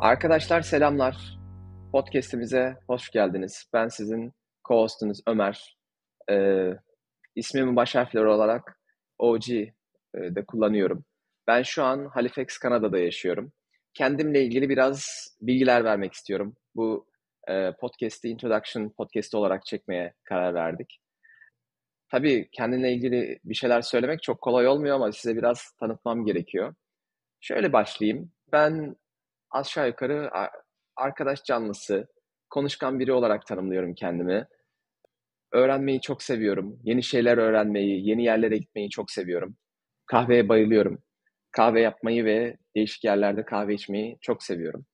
Arkadaşlar selamlar. Podcast'imize hoş geldiniz. Ben sizin co-hostunuz Ömer. Ee, ismimi baş harfleri olarak OG e, de kullanıyorum. Ben şu an Halifax, Kanada'da yaşıyorum. Kendimle ilgili biraz bilgiler vermek istiyorum. Bu e, podcast'i Introduction Podcast olarak çekmeye karar verdik. Tabii kendimle ilgili bir şeyler söylemek çok kolay olmuyor ama size biraz tanıtmam gerekiyor. Şöyle başlayayım. Ben aşağı yukarı arkadaş canlısı, konuşkan biri olarak tanımlıyorum kendimi. Öğrenmeyi çok seviyorum. Yeni şeyler öğrenmeyi, yeni yerlere gitmeyi çok seviyorum. Kahveye bayılıyorum. Kahve yapmayı ve değişik yerlerde kahve içmeyi çok seviyorum.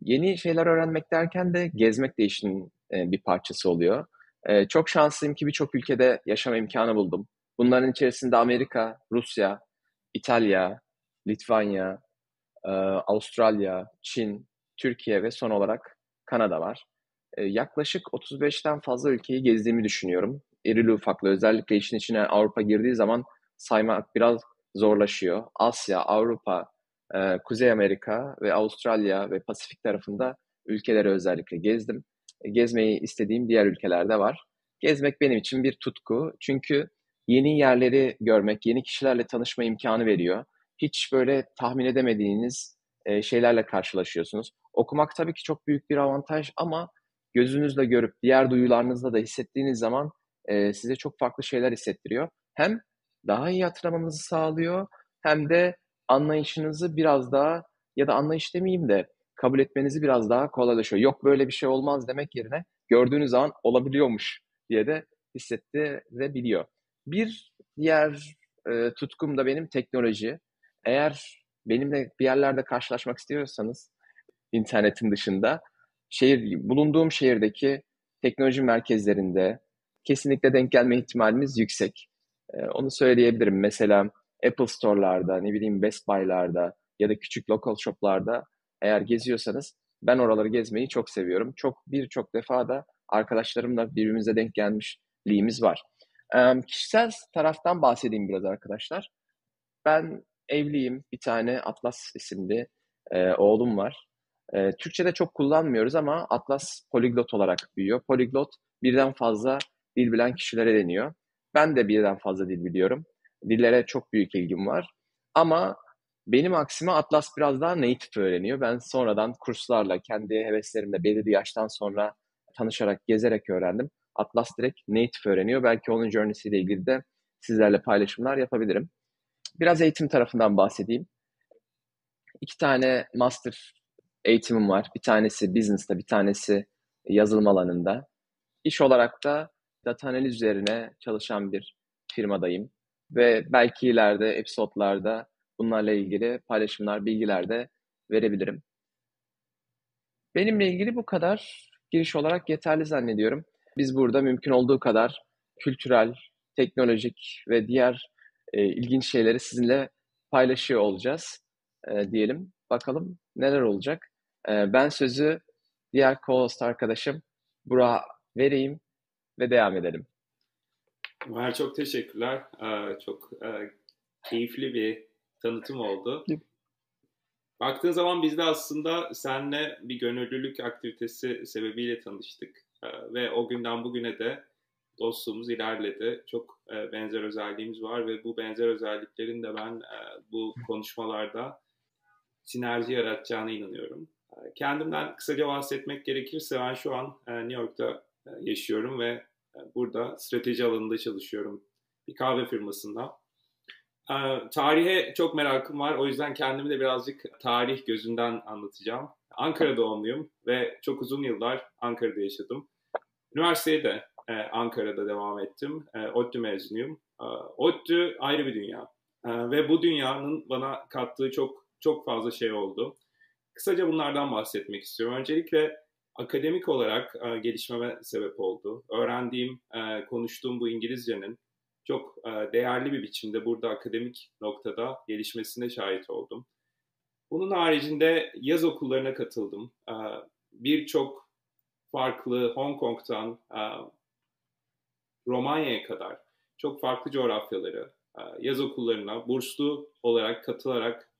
Yeni şeyler öğrenmek derken de gezmek de işin e, bir parçası oluyor. E, çok şanslıyım ki birçok ülkede yaşama imkanı buldum. Bunların içerisinde Amerika, Rusya, İtalya, Litvanya, e, Avustralya, Çin, Türkiye ve son olarak Kanada var. E, yaklaşık 35'ten fazla ülkeyi gezdiğimi düşünüyorum. İrili ufaklı özellikle işin içine Avrupa girdiği zaman saymak biraz zorlaşıyor. Asya, Avrupa, e, Kuzey Amerika ve Avustralya ve Pasifik tarafında ülkeleri özellikle gezdim. Gezmeyi istediğim diğer ülkelerde var. Gezmek benim için bir tutku. Çünkü yeni yerleri görmek, yeni kişilerle tanışma imkanı veriyor hiç böyle tahmin edemediğiniz e, şeylerle karşılaşıyorsunuz. Okumak tabii ki çok büyük bir avantaj ama gözünüzle görüp diğer duyularınızla da hissettiğiniz zaman e, size çok farklı şeyler hissettiriyor. Hem daha iyi hatırlamanızı sağlıyor hem de anlayışınızı biraz daha ya da anlayış demeyeyim de kabul etmenizi biraz daha kolaylaşıyor. Yok böyle bir şey olmaz demek yerine gördüğünüz zaman olabiliyormuş diye de hissettirebiliyor. Bir diğer e, tutkum da benim teknoloji. Eğer benimle bir yerlerde karşılaşmak istiyorsanız internetin dışında şehir bulunduğum şehirdeki teknoloji merkezlerinde kesinlikle denk gelme ihtimalimiz yüksek. Ee, onu söyleyebilirim. Mesela Apple Store'larda, ne bileyim Best Buy'larda ya da küçük local shop'larda eğer geziyorsanız ben oraları gezmeyi çok seviyorum. Çok birçok defa da arkadaşlarımla birbirimize denk gelmişliğimiz var. Ee, kişisel taraftan bahsedeyim biraz arkadaşlar. Ben evliyim. Bir tane Atlas isimli e, oğlum var. E, Türkçe'de çok kullanmıyoruz ama Atlas poliglot olarak büyüyor. Poliglot birden fazla dil bilen kişilere deniyor. Ben de birden fazla dil biliyorum. Dillere çok büyük ilgim var. Ama benim aksime Atlas biraz daha native öğreniyor. Ben sonradan kurslarla, kendi heveslerimle belirli yaştan sonra tanışarak, gezerek öğrendim. Atlas direkt native öğreniyor. Belki onun journey'siyle ilgili de sizlerle paylaşımlar yapabilirim. Biraz eğitim tarafından bahsedeyim. İki tane master eğitimim var. Bir tanesi business'ta, bir tanesi yazılım alanında. İş olarak da data analiz üzerine çalışan bir firmadayım. Ve belki ileride episodlarda bunlarla ilgili paylaşımlar, bilgiler de verebilirim. Benimle ilgili bu kadar giriş olarak yeterli zannediyorum. Biz burada mümkün olduğu kadar kültürel, teknolojik ve diğer e, ilginç şeyleri sizinle paylaşıyor olacağız e, diyelim. Bakalım neler olacak. E, ben sözü diğer co-host arkadaşım Burak'a vereyim ve devam edelim. Ömer çok teşekkürler. Ee, çok e, keyifli bir tanıtım oldu. Baktığın zaman biz de aslında seninle bir gönüllülük aktivitesi sebebiyle tanıştık. Ee, ve o günden bugüne de dostluğumuz ilerledi. Çok e, benzer özelliğimiz var ve bu benzer özelliklerin de ben e, bu konuşmalarda sinerji yaratacağına inanıyorum. E, kendimden kısaca bahsetmek gerekirse ben şu an e, New York'ta e, yaşıyorum ve e, burada strateji alanında çalışıyorum bir kahve firmasında. E, tarihe çok merakım var. O yüzden kendimi de birazcık tarih gözünden anlatacağım. Ankara doğumluyum ve çok uzun yıllar Ankara'da yaşadım. Üniversiteye de e, Ankara'da devam ettim. E, ODTÜ mezunuyum. E, ODTÜ ayrı bir dünya. E, ve bu dünyanın bana kattığı çok çok fazla şey oldu. Kısaca bunlardan bahsetmek istiyorum. Öncelikle akademik olarak e, gelişmeme sebep oldu. Öğrendiğim, e, konuştuğum bu İngilizcenin çok e, değerli bir biçimde burada akademik noktada gelişmesine şahit oldum. Bunun haricinde yaz okullarına katıldım. E, Birçok farklı Hong Kong'tan e, Romanya'ya kadar çok farklı coğrafyaları e, yaz okullarına burslu olarak katılarak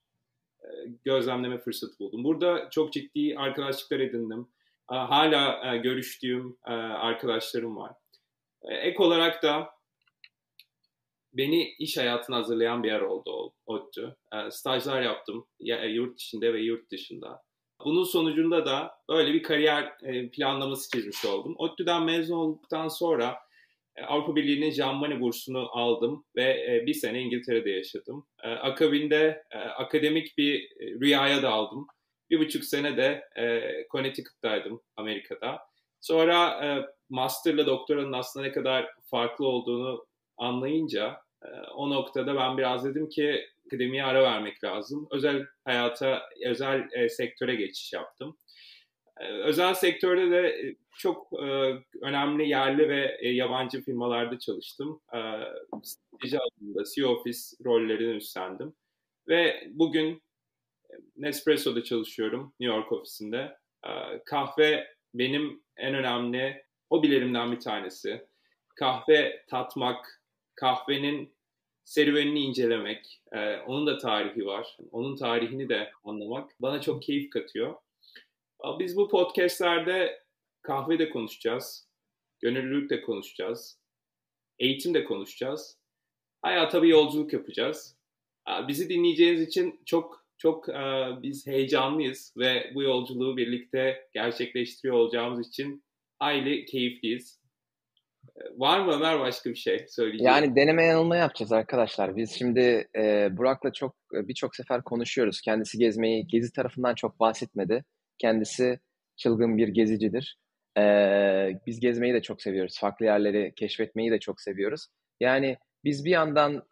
e, gözlemleme fırsatı buldum. Burada çok ciddi arkadaşlıklar edindim. Hala görüştüğüm arkadaşlarım var. Ek olarak da beni iş hayatına hazırlayan bir yer oldu ODTÜ. Stajlar yaptım yurt içinde ve yurt dışında. Bunun sonucunda da böyle bir kariyer planlaması çizmiş oldum. ODTÜ'den mezun olduktan sonra Avrupa Birliği'nin Monnet bursunu aldım ve bir sene İngiltere'de yaşadım. Akabinde akademik bir rüyaya daldım. Bir buçuk sene de Connecticut'taydım Amerika'da. Sonra master'la doktoranın aslında ne kadar farklı olduğunu anlayınca o noktada ben biraz dedim ki akademiye ara vermek lazım. Özel hayata, özel sektöre geçiş yaptım. Özel sektörde de çok önemli yerli ve yabancı firmalarda çalıştım. Strateji alanında CEO Office rollerini üstlendim. Ve bugün Nespresso'da çalışıyorum, New York ofisinde. Kahve benim en önemli hobilerimden bir tanesi. Kahve tatmak, kahvenin serüvenini incelemek, onun da tarihi var. Onun tarihini de anlamak bana çok keyif katıyor. Biz bu podcastlerde kahve de konuşacağız, gönüllülük de konuşacağız, eğitim de konuşacağız. Hayata bir yolculuk yapacağız. Bizi dinleyeceğiniz için çok çok biz heyecanlıyız ve bu yolculuğu birlikte gerçekleştiriyor olacağımız için hayli keyifliyiz. Var mı Ömer başka bir şey söyleyeceğim? Yani deneme yanılma yapacağız arkadaşlar. Biz şimdi e, Burak'la çok birçok sefer konuşuyoruz. Kendisi gezmeyi, gezi tarafından çok bahsetmedi. Kendisi çılgın bir gezicidir. Ee, biz gezmeyi de çok seviyoruz. Farklı yerleri keşfetmeyi de çok seviyoruz. Yani biz bir yandan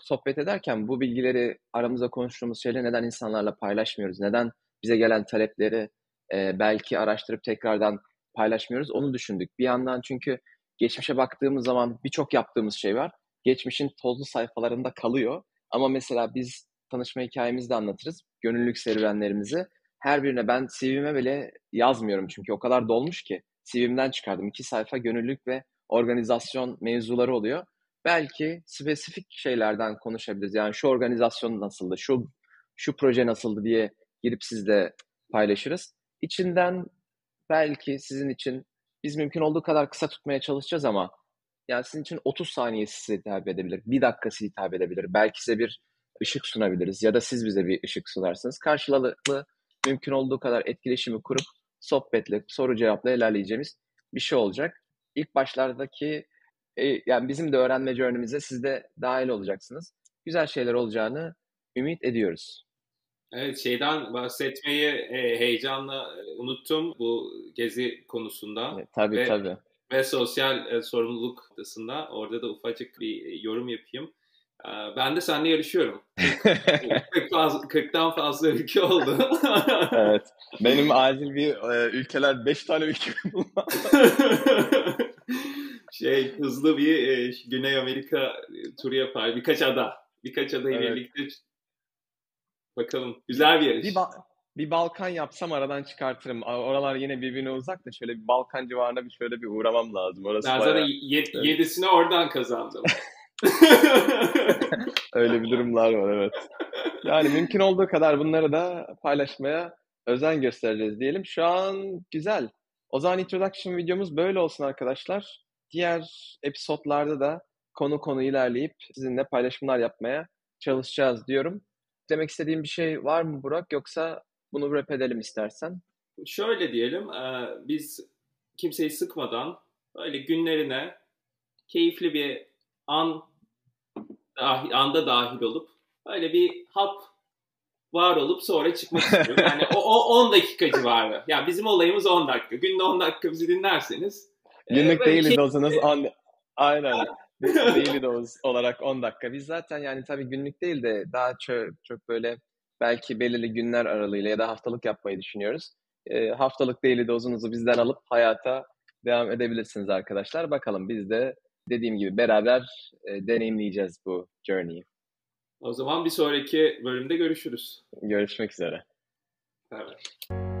sohbet ederken bu bilgileri aramızda konuştuğumuz şeyleri neden insanlarla paylaşmıyoruz? Neden bize gelen talepleri e, belki araştırıp tekrardan paylaşmıyoruz? Onu düşündük. Bir yandan çünkü geçmişe baktığımız zaman birçok yaptığımız şey var. Geçmişin tozlu sayfalarında kalıyor. Ama mesela biz tanışma hikayemizi de anlatırız. Gönüllülük serüvenlerimizi her birine ben CV'me bile yazmıyorum çünkü o kadar dolmuş ki CV'mden çıkardım. iki sayfa gönüllülük ve organizasyon mevzuları oluyor. Belki spesifik şeylerden konuşabiliriz. Yani şu organizasyon nasıldı, şu şu proje nasıldı diye girip sizle paylaşırız. İçinden belki sizin için biz mümkün olduğu kadar kısa tutmaya çalışacağız ama yani sizin için 30 saniye size hitap edebilir, bir dakikası hitap edebilir. Belki size bir ışık sunabiliriz ya da siz bize bir ışık sunarsınız. Karşılıklı mümkün olduğu kadar etkileşimi kurup sohbetle, soru cevapla ilerleyeceğimiz bir şey olacak. İlk başlardaki e, yani bizim de öğrenme journey'mize siz de dahil olacaksınız. Güzel şeyler olacağını ümit ediyoruz. Evet şeyden bahsetmeyi e, heyecanla e, unuttum bu gezi konusunda. Evet, tabii ve, tabii. Ve sosyal e, sorumluluk noktasında orada da ufacık bir yorum yapayım. Ee, ben de seninle yarışıyorum. 40 fazla, 40'tan fazla ülke oldu. evet. Benim acil bir e, ülkeler 5 tane ülke şey hızlı bir e, Güney Amerika turu yapar. Birkaç ada. Birkaç adayı evet. birlikte bakalım. Güzel bir yarış. Bir, ba- bir Balkan yapsam aradan çıkartırım. Oralar yine birbirine uzak da şöyle bir Balkan civarına bir şöyle bir uğramam lazım. Orası ben bayağı... zaten yed- yedisini oradan kazandım. Öyle bir durumlar var evet. Yani mümkün olduğu kadar bunları da paylaşmaya özen göstereceğiz diyelim. Şu an güzel. O zaman introduction videomuz böyle olsun arkadaşlar. Diğer episodlarda da konu konu ilerleyip sizinle paylaşımlar yapmaya çalışacağız diyorum. Demek istediğim bir şey var mı Burak yoksa bunu wrap edelim istersen? Şöyle diyelim, biz kimseyi sıkmadan böyle günlerine keyifli bir an dahil, anda dahil olup öyle bir hap var olup sonra çıkmak istiyorum. Yani o, o 10 dakika civarı. Yani bizim olayımız 10 dakika. Günde 10 dakika bizi dinlerseniz. E, Günlük e, daily şey... dozunuz 10 Aynen. daily doz olarak 10 dakika. Biz zaten yani tabii günlük değil de daha çok, çok böyle belki belirli günler aralığıyla ya da haftalık yapmayı düşünüyoruz. E, haftalık daily dozunuzu bizden alıp hayata devam edebilirsiniz arkadaşlar. Bakalım biz de dediğim gibi beraber e, deneyimleyeceğiz bu journey'i. O zaman bir sonraki bölümde görüşürüz. Görüşmek üzere. Evet.